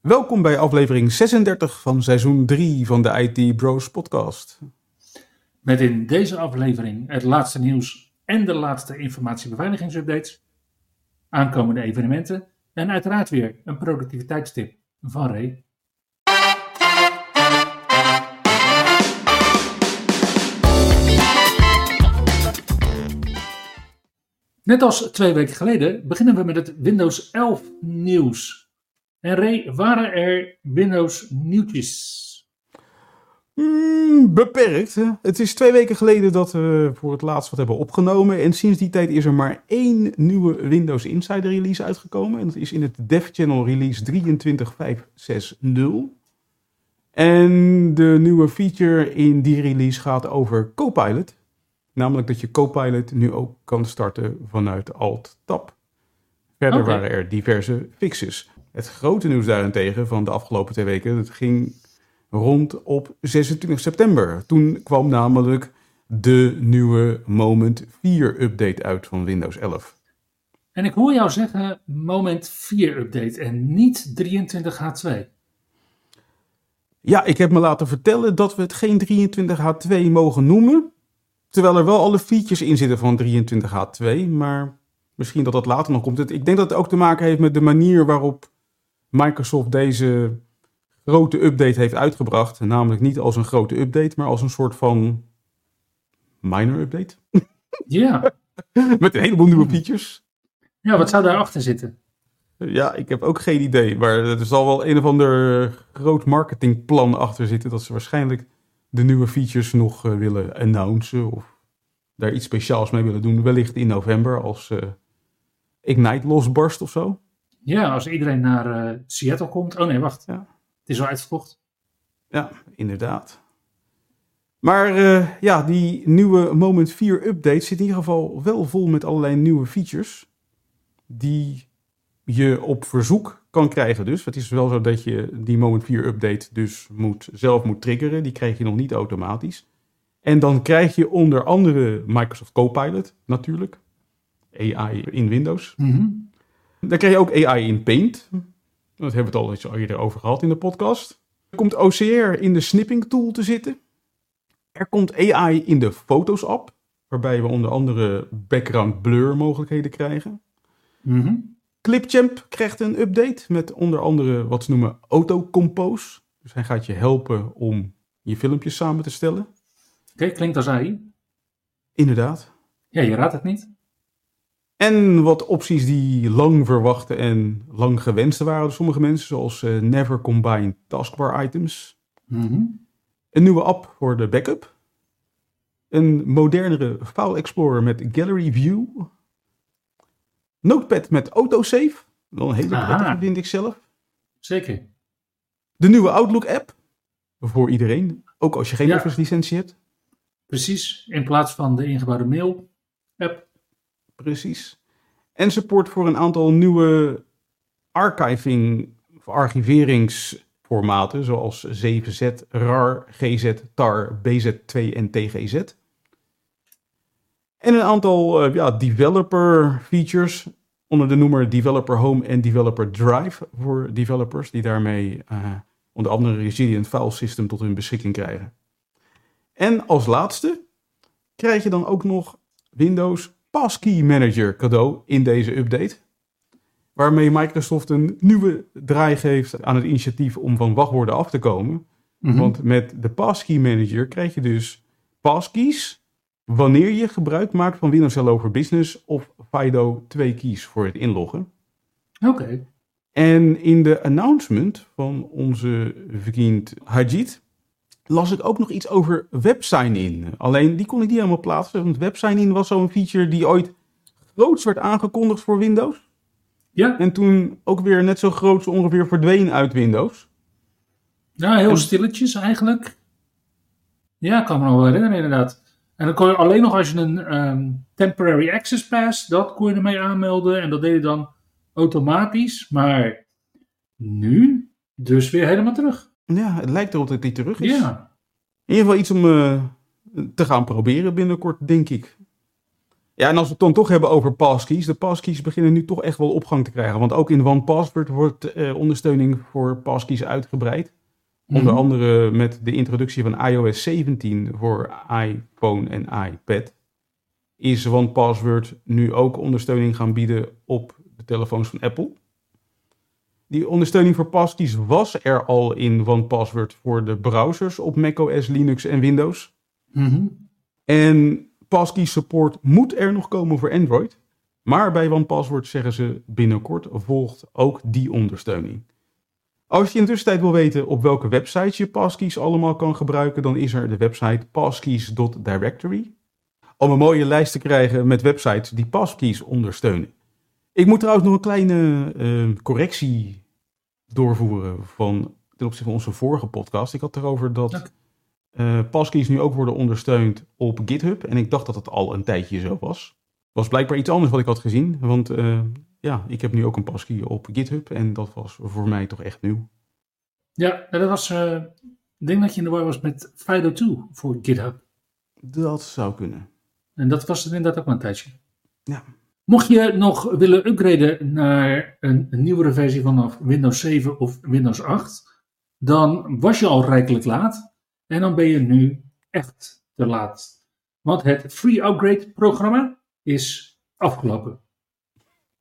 Welkom bij aflevering 36 van seizoen 3 van de IT Bros podcast. Met in deze aflevering het laatste nieuws en de laatste informatiebeveiligingsupdates, aankomende evenementen en uiteraard weer een productiviteitstip van Ray. Net als twee weken geleden beginnen we met het Windows 11 nieuws. En Ray, waren er Windows nieuwtjes? Hmm, beperkt. Hè? Het is twee weken geleden dat we voor het laatst wat hebben opgenomen. En sinds die tijd is er maar één nieuwe Windows Insider release uitgekomen. En dat is in het Dev Channel release 23560. En de nieuwe feature in die release gaat over Copilot. Namelijk dat je Copilot nu ook kan starten vanuit Alt-Tab. Verder waren er diverse fixes. Het grote nieuws daarentegen van de afgelopen twee weken, dat ging rond op 26 september. Toen kwam namelijk de nieuwe Moment 4 update uit van Windows 11. En ik hoor jou zeggen moment 4 update en niet 23H2. Ja, ik heb me laten vertellen dat we het geen 23H2 mogen noemen. Terwijl er wel alle features in zitten van 23H2. Maar misschien dat dat later nog komt. Het- Ik denk dat het ook te maken heeft met de manier waarop Microsoft deze grote update heeft uitgebracht. Namelijk niet als een grote update, maar als een soort van minor update. Ja. Met een heleboel nieuwe features. ja, wat zou daarachter zitten? Ja, ik heb ook geen idee. Maar er zal wel een of ander groot marketingplan achter zitten. Dat ze waarschijnlijk de nieuwe features nog eh, willen announcen. Of daar iets speciaals mee willen doen. Wellicht in november als eh, Ignite losbarst of zo. Ja, als iedereen naar eh, Seattle komt. Oh nee, wacht. Ja. Het is al uitverkocht. Ja, inderdaad. Maar eh, ja, die nieuwe Moment 4 update zit in ieder geval wel vol met allerlei nieuwe features. Die je op verzoek kan krijgen dus. Het is wel zo dat je die Moment 4 update dus moet, zelf moet triggeren. Die krijg je nog niet automatisch. En dan krijg je onder andere Microsoft Copilot natuurlijk. AI in Windows. Mhm. Dan krijg je ook AI in Paint. Dat hebben we het al eens eerder over gehad in de podcast. Er komt OCR in de snipping tool te zitten. Er komt AI in de Foto's app, waarbij we onder andere background blur mogelijkheden krijgen. Mhm. Clipchamp krijgt een update met onder andere wat ze noemen autocompose. Dus hij gaat je helpen om je filmpjes samen te stellen. Oké, klinkt als AI. Inderdaad. Ja, je raadt het niet. En wat opties die lang verwachte en lang gewenste waren door sommige mensen, zoals eh, Never Combine Taskbar Items. Mhm. Een nieuwe app voor de backup. Een modernere File Explorer met Gallery View. Notepad met autosave. Wel een hele prettige, vind ik zelf. Zeker. De nieuwe Outlook app. Voor iedereen. Ook als je geen Ja. Licentie hebt. Precies. In plaats van de ingebouwde mail app. Precies. En support voor een aantal nieuwe archiving of archiveringsformaten. Zoals 7Z, RAR, GZ, TAR, BZ2 en TGZ. En een aantal eh, ja, developer features onder de noemer Developer Home en Developer Drive voor developers die daarmee eh, onder andere Resilient File System tot hun beschikking krijgen. En als laatste krijg je dan ook nog Windows Passkey Manager cadeau in deze update. Waarmee Microsoft een nieuwe draai geeft aan het initiatief om van wachtwoorden af te komen. Mhm. Want met de Passkey Manager krijg je dus passkeys wanneer je gebruik maakt van Windows Hello for Business of FIDO 2 keys voor het inloggen. Oké. En in de announcement van onze vriend Hajit las ik ook nog iets over WebSign-in. Alleen die kon ik niet helemaal plaatsen, want WebSign-in was zo'n feature die ooit groots werd aangekondigd voor Windows. Ja, En toen ook weer net zo groot zo ongeveer verdween uit Windows. Ja, heel En- stilletjes eigenlijk. Ja, ik kan me nog wel herinneren inderdaad. En dan kon je alleen nog als je een ehm, temporary access pass, dat kon je ermee aanmelden. En dat deed je dan automatisch. Maar nu dus weer helemaal terug. Ja, het lijkt erop dat die terug is. Ja. In ieder geval iets om eh, te gaan proberen binnenkort, denk ik. Ja, en als we het dan toch hebben over passkeys. De passkeys beginnen nu toch echt wel opgang te krijgen. Want ook in OnePassword wordt eh, ondersteuning voor passkeys uitgebreid. Onder Mhm. andere met de introductie van iOS 17 voor iPhone en iPad. Is OnePassword nu ook ondersteuning gaan bieden op de telefoons van Apple. Die ondersteuning voor passkeys was er al in OnePassword voor de browsers op macOS, Linux en Windows. Mhm. En passkey support moet er nog komen voor Android. Maar bij OnePassword zeggen ze binnenkort volgt ook die ondersteuning. Als je in de tussentijd wil weten op welke websites je passkeys allemaal kan gebruiken, dan is er de website passkeys.directory. Om een mooie lijst te krijgen met websites die passkeys ondersteunen. Ik moet trouwens nog een kleine eh, correctie doorvoeren van, ten opzichte van onze vorige podcast. Ik had het erover dat passkeys nu ook worden ondersteund op GitHub. En ik dacht dat het al een tijdje zo was. Was blijkbaar iets anders wat ik had gezien. Want eh, ja, ik heb nu ook een passkey op GitHub. En dat was voor mij toch echt nieuw. Ja, dat was. eh, ik denk dat je in de war was met Fido2 voor GitHub. Dat zou kunnen. En dat was er inderdaad ook wel een tijdje. Ja. Mocht je nog willen upgraden naar een, een nieuwere versie vanaf Windows 7 of Windows 8, dan was je al rijkelijk laat. En dan ben je nu echt te laat. Want het Free Upgrade programma is afgelopen.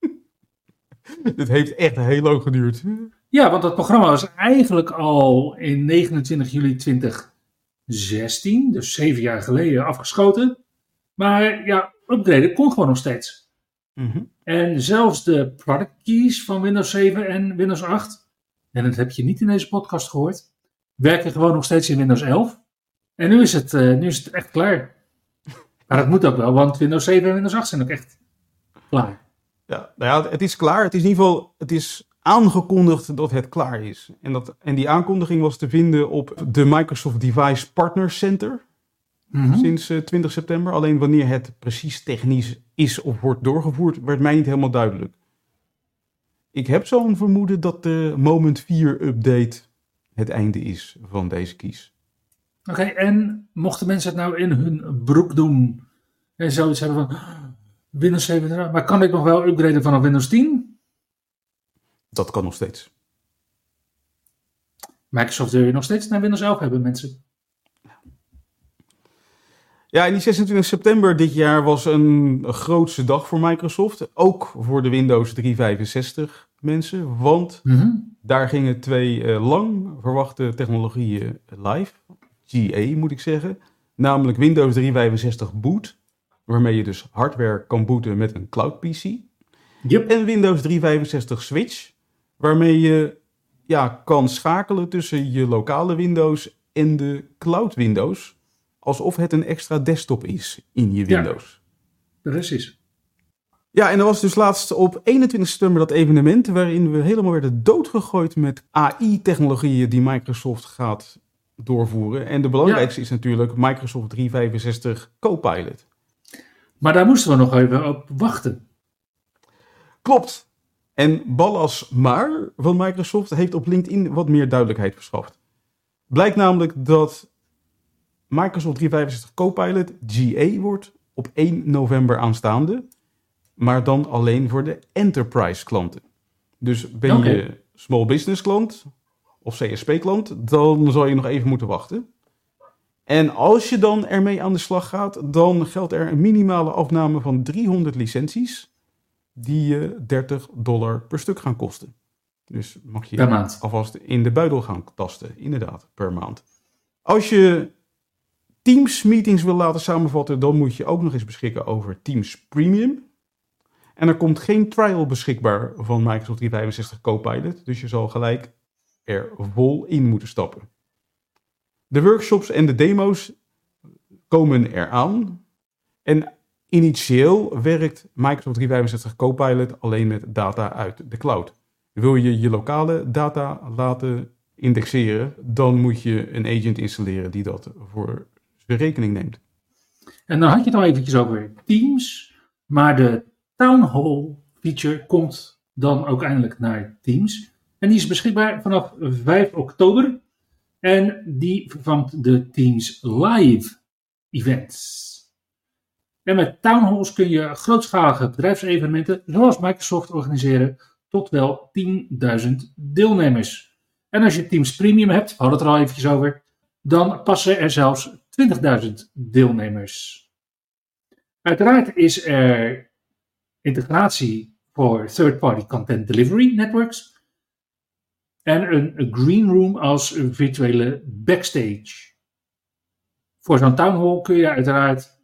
Dit heeft echt heel lang geduurd. Ja, want dat programma was eigenlijk al in 29 juli 2016, dus zeven jaar geleden, afgeschoten. Maar ja, upgraden kon gewoon nog steeds. Mhm. En zelfs de product keys van Windows 7 en Windows 8, en dat heb je niet in deze podcast gehoord, werken gewoon nog steeds in Windows 11. En nu is het, eh, nu is het echt klaar. Maar dat moet ook wel, want Windows 7 en Windows 8 zijn ook echt klaar. Ja, nou ja, het is klaar. Het is in ieder geval het is aangekondigd dat het klaar is. En, dat, en die aankondiging was te vinden op de Microsoft Device Partner Center. Mhm. sinds eh, 20 september. Alleen wanneer het precies technisch is of wordt doorgevoerd, werd mij niet helemaal duidelijk. Ik heb zo'n vermoeden dat de Moment 4 update het einde is van deze kies. Oké, en mochten mensen het nou in hun broek doen en zoiets hebben van "Ah, Windows 7, maar kan ik nog wel upgraden vanaf Windows 10? Dat kan nog steeds. Microsoft wil je nog steeds naar Windows 11 hebben, mensen. Ja, en die 26 september dit jaar was een grootste dag voor Microsoft. Ook voor de Windows 365 mensen. Want Mhm. daar gingen twee eh, lang verwachte technologieën live. GA moet ik zeggen. Namelijk Windows 365 Boot. Waarmee je dus hardware kan booten met een cloud PC. Yep. En Windows 365 Switch. Waarmee je ja, kan schakelen tussen je lokale Windows en de cloud Windows. Alsof het een extra desktop is in je Ja. Windows. Precies. Ja, en er was dus laatst op 21 september dat evenement waarin we helemaal werden doodgegooid met AI-technologieën die Microsoft gaat doorvoeren. En de belangrijkste is natuurlijk Microsoft 365 Copilot. Maar daar moesten we nog even op wachten. Klopt. En Ballas Maar van Microsoft heeft op LinkedIn wat meer duidelijkheid verschaft. Blijkt namelijk dat Microsoft 365 Copilot GA wordt op 1 november aanstaande, maar dan alleen voor de enterprise klanten. Dus ben je small business klant of CSP klant, dan zal je nog even moeten wachten. En als je dan ermee aan de slag gaat, dan geldt er een minimale afname van 300 licenties die je 30 dollar per stuk gaan kosten. Dus mag je alvast in de buidel gaan tasten, inderdaad, per maand. Als je Teams meetings wil laten samenvatten, dan moet je ook nog eens beschikken over Teams Premium. En er komt geen trial beschikbaar van Microsoft 365 Copilot, dus je zal gelijk er vol in moeten stappen. De workshops en de demo's komen eraan. En initieel werkt Microsoft 365 Copilot alleen met data uit de cloud. Wil je je lokale data laten indexeren, dan moet je een agent installeren die dat voor rekening neemt. En dan had je het al eventjes over Teams, maar de Town Hall feature komt dan ook eindelijk naar Teams. En die is beschikbaar vanaf 5 oktober. En die vervangt de Teams Live events. En met Town Halls kun je grootschalige bedrijfsevenementen zoals Microsoft organiseren tot wel 10.000 deelnemers. En als je Teams Premium hebt, we hadden het er al eventjes over, dan passen er zelfs 20.000 deelnemers. Uiteraard is er integratie voor third-party content delivery networks en een green room als virtuele backstage. Voor zo'n town hall kun je uiteraard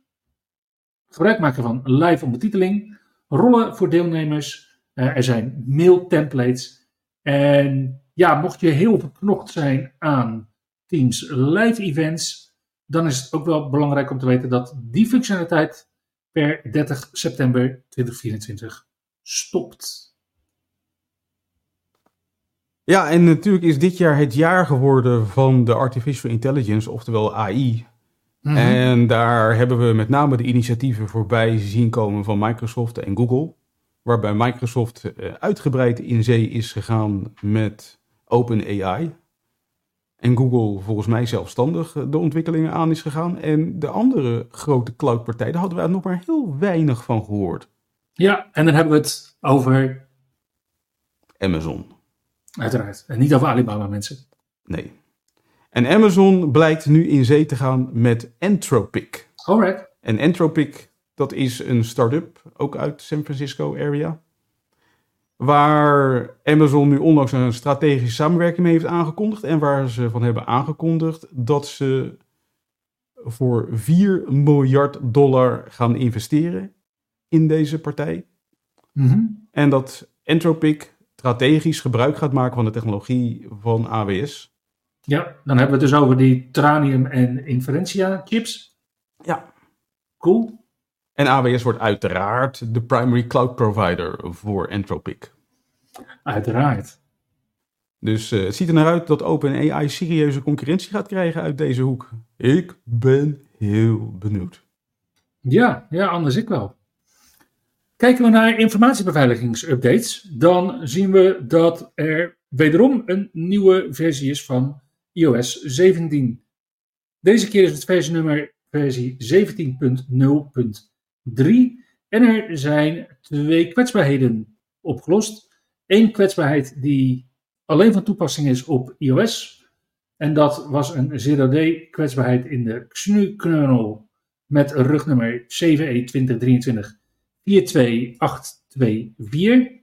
gebruik maken van live ondertiteling, rollen voor deelnemers, uh, er zijn mail templates en ja, mocht je heel verknocht zijn aan Teams live events, dan is het ook wel belangrijk om te weten dat die functionaliteit per 30 september 2024 stopt. Ja, en natuurlijk is dit jaar het jaar geworden van de artificial intelligence, oftewel AI. Mhm. En daar hebben we met name de initiatieven voorbij zien komen van Microsoft en Google. Waarbij Microsoft eh, uitgebreid in zee is gegaan met OpenAI. En Google volgens mij zelfstandig de ontwikkelingen aan is gegaan. En de andere grote cloudpartij, daar hadden we nog maar heel weinig van gehoord. Ja, en dan hebben we het over... Amazon. Uiteraard. En niet over Alibaba mensen. Nee. En Amazon blijkt nu in zee te gaan met Anthropic. Alright. En Anthropic, dat is een start-up, ook uit San Francisco area. Waar Amazon nu onlangs een strategische samenwerking mee heeft aangekondigd. En waar ze van hebben aangekondigd dat ze voor 4 miljard dollar gaan investeren in deze partij. Mhm. En dat Anthropic strategisch gebruik gaat maken van de technologie van AWS. Ja, dan hebben we het dus over die Tranium en Inferentia chips. Ja. Cool. En AWS wordt uiteraard de primary cloud provider voor Anthropic. Uiteraard. Dus uh, het ziet er naar uit dat OpenAI serieuze concurrentie gaat krijgen uit deze hoek. Ik ben heel benieuwd. Ja, ja, anders ik wel. Kijken we naar informatiebeveiligingsupdates, dan zien we dat er wederom een nieuwe versie is van iOS 17. Deze keer is het versienummer versie 17.0.3 en er zijn twee kwetsbaarheden opgelost. Eén kwetsbaarheid die alleen van toepassing is op iOS. En dat was een zero-day kwetsbaarheid in de XNU-kernel met rugnummer CVE 2023 42824.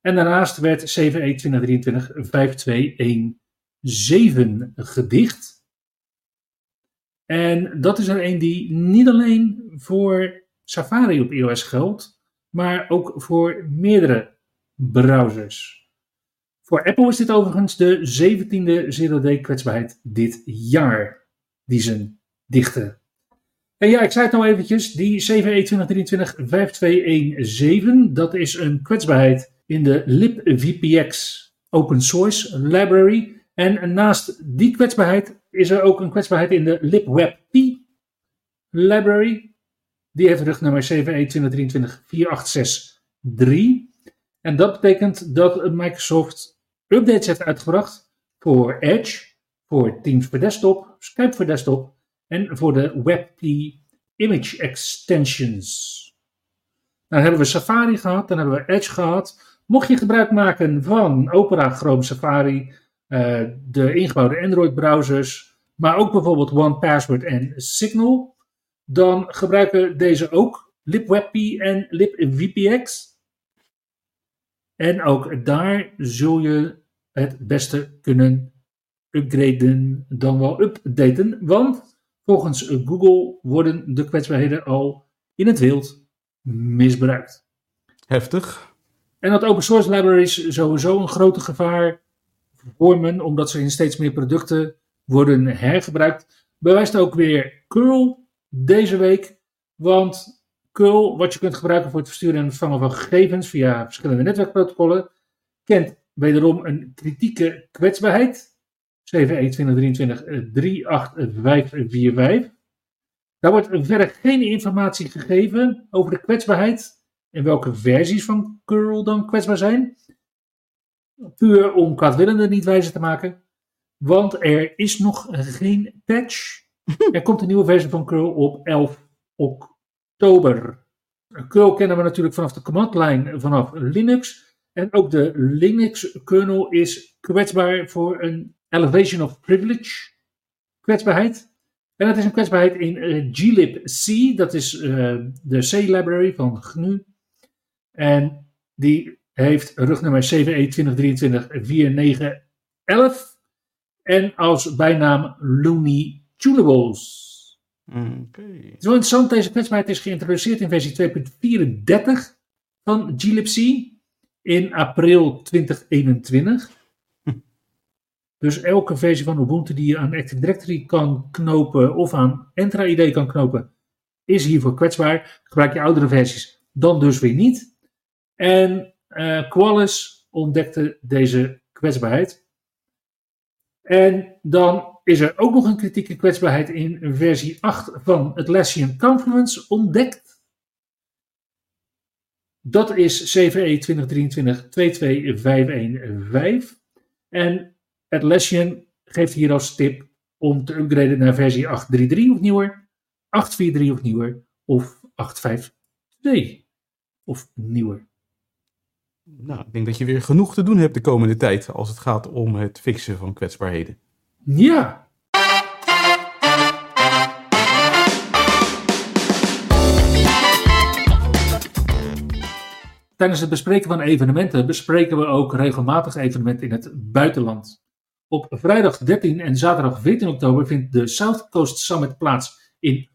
En daarnaast werd CVE 2023 5217 gedicht. En dat is er een die niet alleen voor Safari op iOS geldt, maar ook voor meerdere browsers. Voor Apple is dit overigens de 17e zero-day kwetsbaarheid dit jaar die ze dichten. En ja, ik zei het nou eventjes, die CVE 2023-5217, dat is een kwetsbaarheid in de libvpx open source library. En naast die kwetsbaarheid is er ook een kwetsbaarheid in de libwebp library. Die heeft rugnummer CVE 2023-4863. En dat betekent dat Microsoft updates heeft uitgebracht voor Edge, voor Teams voor desktop, Skype voor desktop en voor de WebP Image Extensions. Dan hebben we Safari gehad, dan hebben we Edge gehad. Mocht je gebruik maken van Opera, Chrome, Safari, uh, de ingebouwde Android browsers, maar ook bijvoorbeeld OnePassword en Signal, dan gebruiken deze ook libwebp en libvpx. En ook daar zul je het beste kunnen upgraden dan wel updaten. Want volgens Google worden de kwetsbaarheden al in het wild misbruikt. Heftig. En dat open source libraries sowieso een grote gevaar vormen, omdat ze in steeds meer producten worden hergebruikt, bewijst ook weer curl deze week. Want curl, wat je kunt gebruiken voor het versturen en ontvangen van gegevens via verschillende netwerkprotocollen, kent wederom een kritieke kwetsbaarheid. 38545. Daar wordt verder geen informatie gegeven over de kwetsbaarheid en welke versies van curl dan kwetsbaar zijn. Puur om kwaadwillenden niet wijzer te maken. Want er is nog geen patch. Er komt een nieuwe versie van curl op 11 oktober. Curl kennen we natuurlijk vanaf de command line vanaf Linux. En ook de Linux kernel is kwetsbaar voor een elevation of privilege kwetsbaarheid. En dat is een kwetsbaarheid in uh, glibc, dat is uh, de C-library van GNU. En die heeft rugnummer CVE 2023-4911 en als bijnaam Looney Tunables. Okay. Het is wel interessant, deze kwetsbaarheid is geïntroduceerd in versie 2.34 van glibc in april 2021. Dus elke versie van Ubuntu die je aan Active Directory kan knopen of aan Entra-ID kan knopen, is hiervoor kwetsbaar. Gebruik je oudere versies, dan dus weer niet. En uh, Qualys ontdekte deze kwetsbaarheid. En dan is er ook nog een kritieke kwetsbaarheid in versie 8 van Atlassian Confluence ontdekt. Dat is CVE 2023-22515. En Atlassian geeft hier als tip om te upgraden naar versie 8.3.3 of nieuwer, 8.4.3 of nieuwer of 8.5.2 of nieuwer. Nou, ik denk dat je weer genoeg te doen hebt de komende tijd als het gaat om het fixen van kwetsbaarheden. Ja. Tijdens het bespreken van evenementen bespreken we ook regelmatig evenementen in het buitenland. Op vrijdag 13 en zaterdag 14 oktober vindt de South Coast Summit plaats in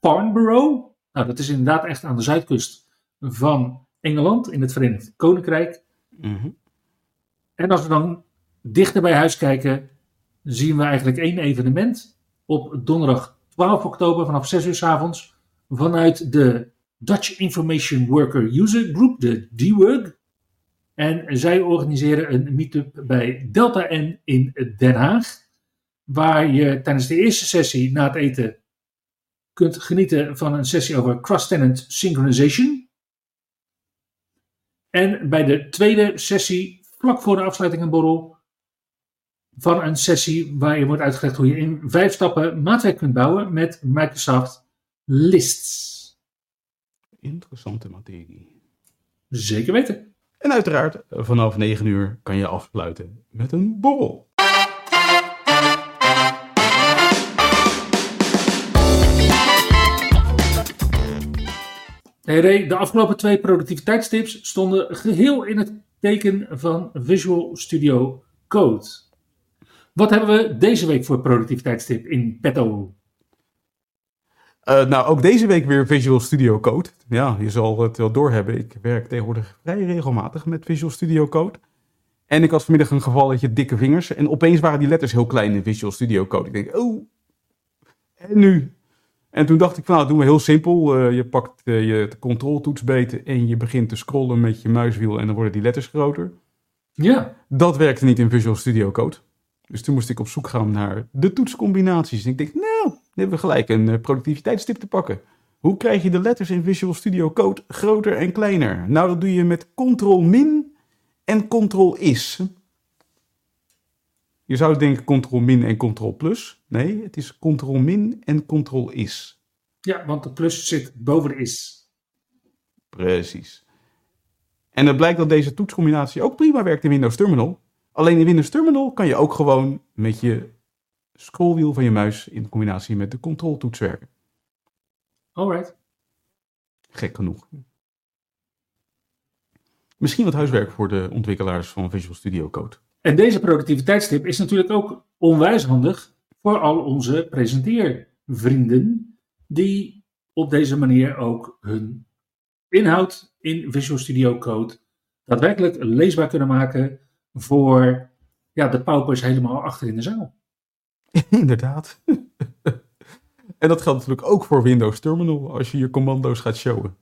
Farnborough. Nou, dat is inderdaad echt aan de zuidkust van Engeland, in het Verenigd Koninkrijk. Mhm. En als we dan dichter bij huis kijken, zien we eigenlijk één evenement op donderdag 12 oktober vanaf 6 uur s avonds vanuit de Dutch Information Worker User Group, de DWUG. En zij organiseren een meetup bij Delta N in Den Haag, waar je tijdens de eerste sessie na het eten kunt genieten van een sessie over cross-tenant synchronization. En bij de tweede sessie, vlak voor de afsluiting een borrel, van een sessie waar je wordt uitgelegd hoe je in vijf stappen maatwerk kunt bouwen met Microsoft Lists. Interessante materie. Zeker weten. En uiteraard, vanaf 9 uur kan je afsluiten met een borrel. Hey Ray, de afgelopen twee productiviteitstips stonden geheel in het teken van Visual Studio Code. Wat hebben we deze week voor productiviteitstip in petto? Uh, nou, ook deze week weer Visual Studio Code. Ja, je zal het wel doorhebben. Ik werk tegenwoordig vrij regelmatig met Visual Studio Code. En ik had vanmiddag een gevalletje dikke vingers. En opeens waren die letters heel klein in Visual Studio Code. Ik denk, oh, en nu? En toen dacht ik van, nou, doen we heel simpel. Uh, je pakt uh, je controltoets beet en je begint te scrollen met je muiswiel en dan worden die letters groter. Ja. Dat werkte niet in Visual Studio Code. Dus toen moest ik op zoek gaan naar de toetscombinaties. En ik denk, nou, dan hebben we gelijk een uh, productiviteitstip te pakken. Hoe krijg je de letters in Visual Studio Code groter en kleiner? Nou, dat doe je met Ctrl-Min en Ctrl-Is. Je zou denken Ctrl-Min en Ctrl-Plus. Nee, het is Ctrl-Min en Ctrl-Is. Ja, want de plus zit boven de is. Precies. En het blijkt dat deze toetscombinatie ook prima werkt in Windows Terminal. Alleen in Windows Terminal kan je ook gewoon met je scrollwiel van je muis in combinatie met de controltoets werken. Alright. Gek genoeg. Misschien wat huiswerk voor de ontwikkelaars van Visual Studio Code. En deze productiviteitstip is natuurlijk ook onwijs handig voor al onze presenteervrienden die op deze manier ook hun inhoud in Visual Studio Code daadwerkelijk leesbaar kunnen maken voor ja, de paupers helemaal achter in de zaal. Inderdaad. en dat geldt natuurlijk ook voor Windows Terminal als je je commando's gaat showen.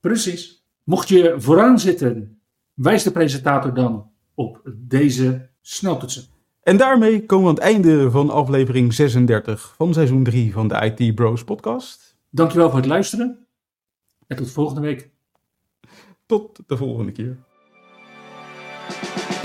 Precies. Mocht je vooraan zitten, wijst de presentator dan op deze sneltoetsen. En daarmee komen we aan het einde van aflevering 36 van seizoen 3 van de IT Bros podcast. Dankjewel voor het luisteren en tot volgende week. Tot de volgende keer.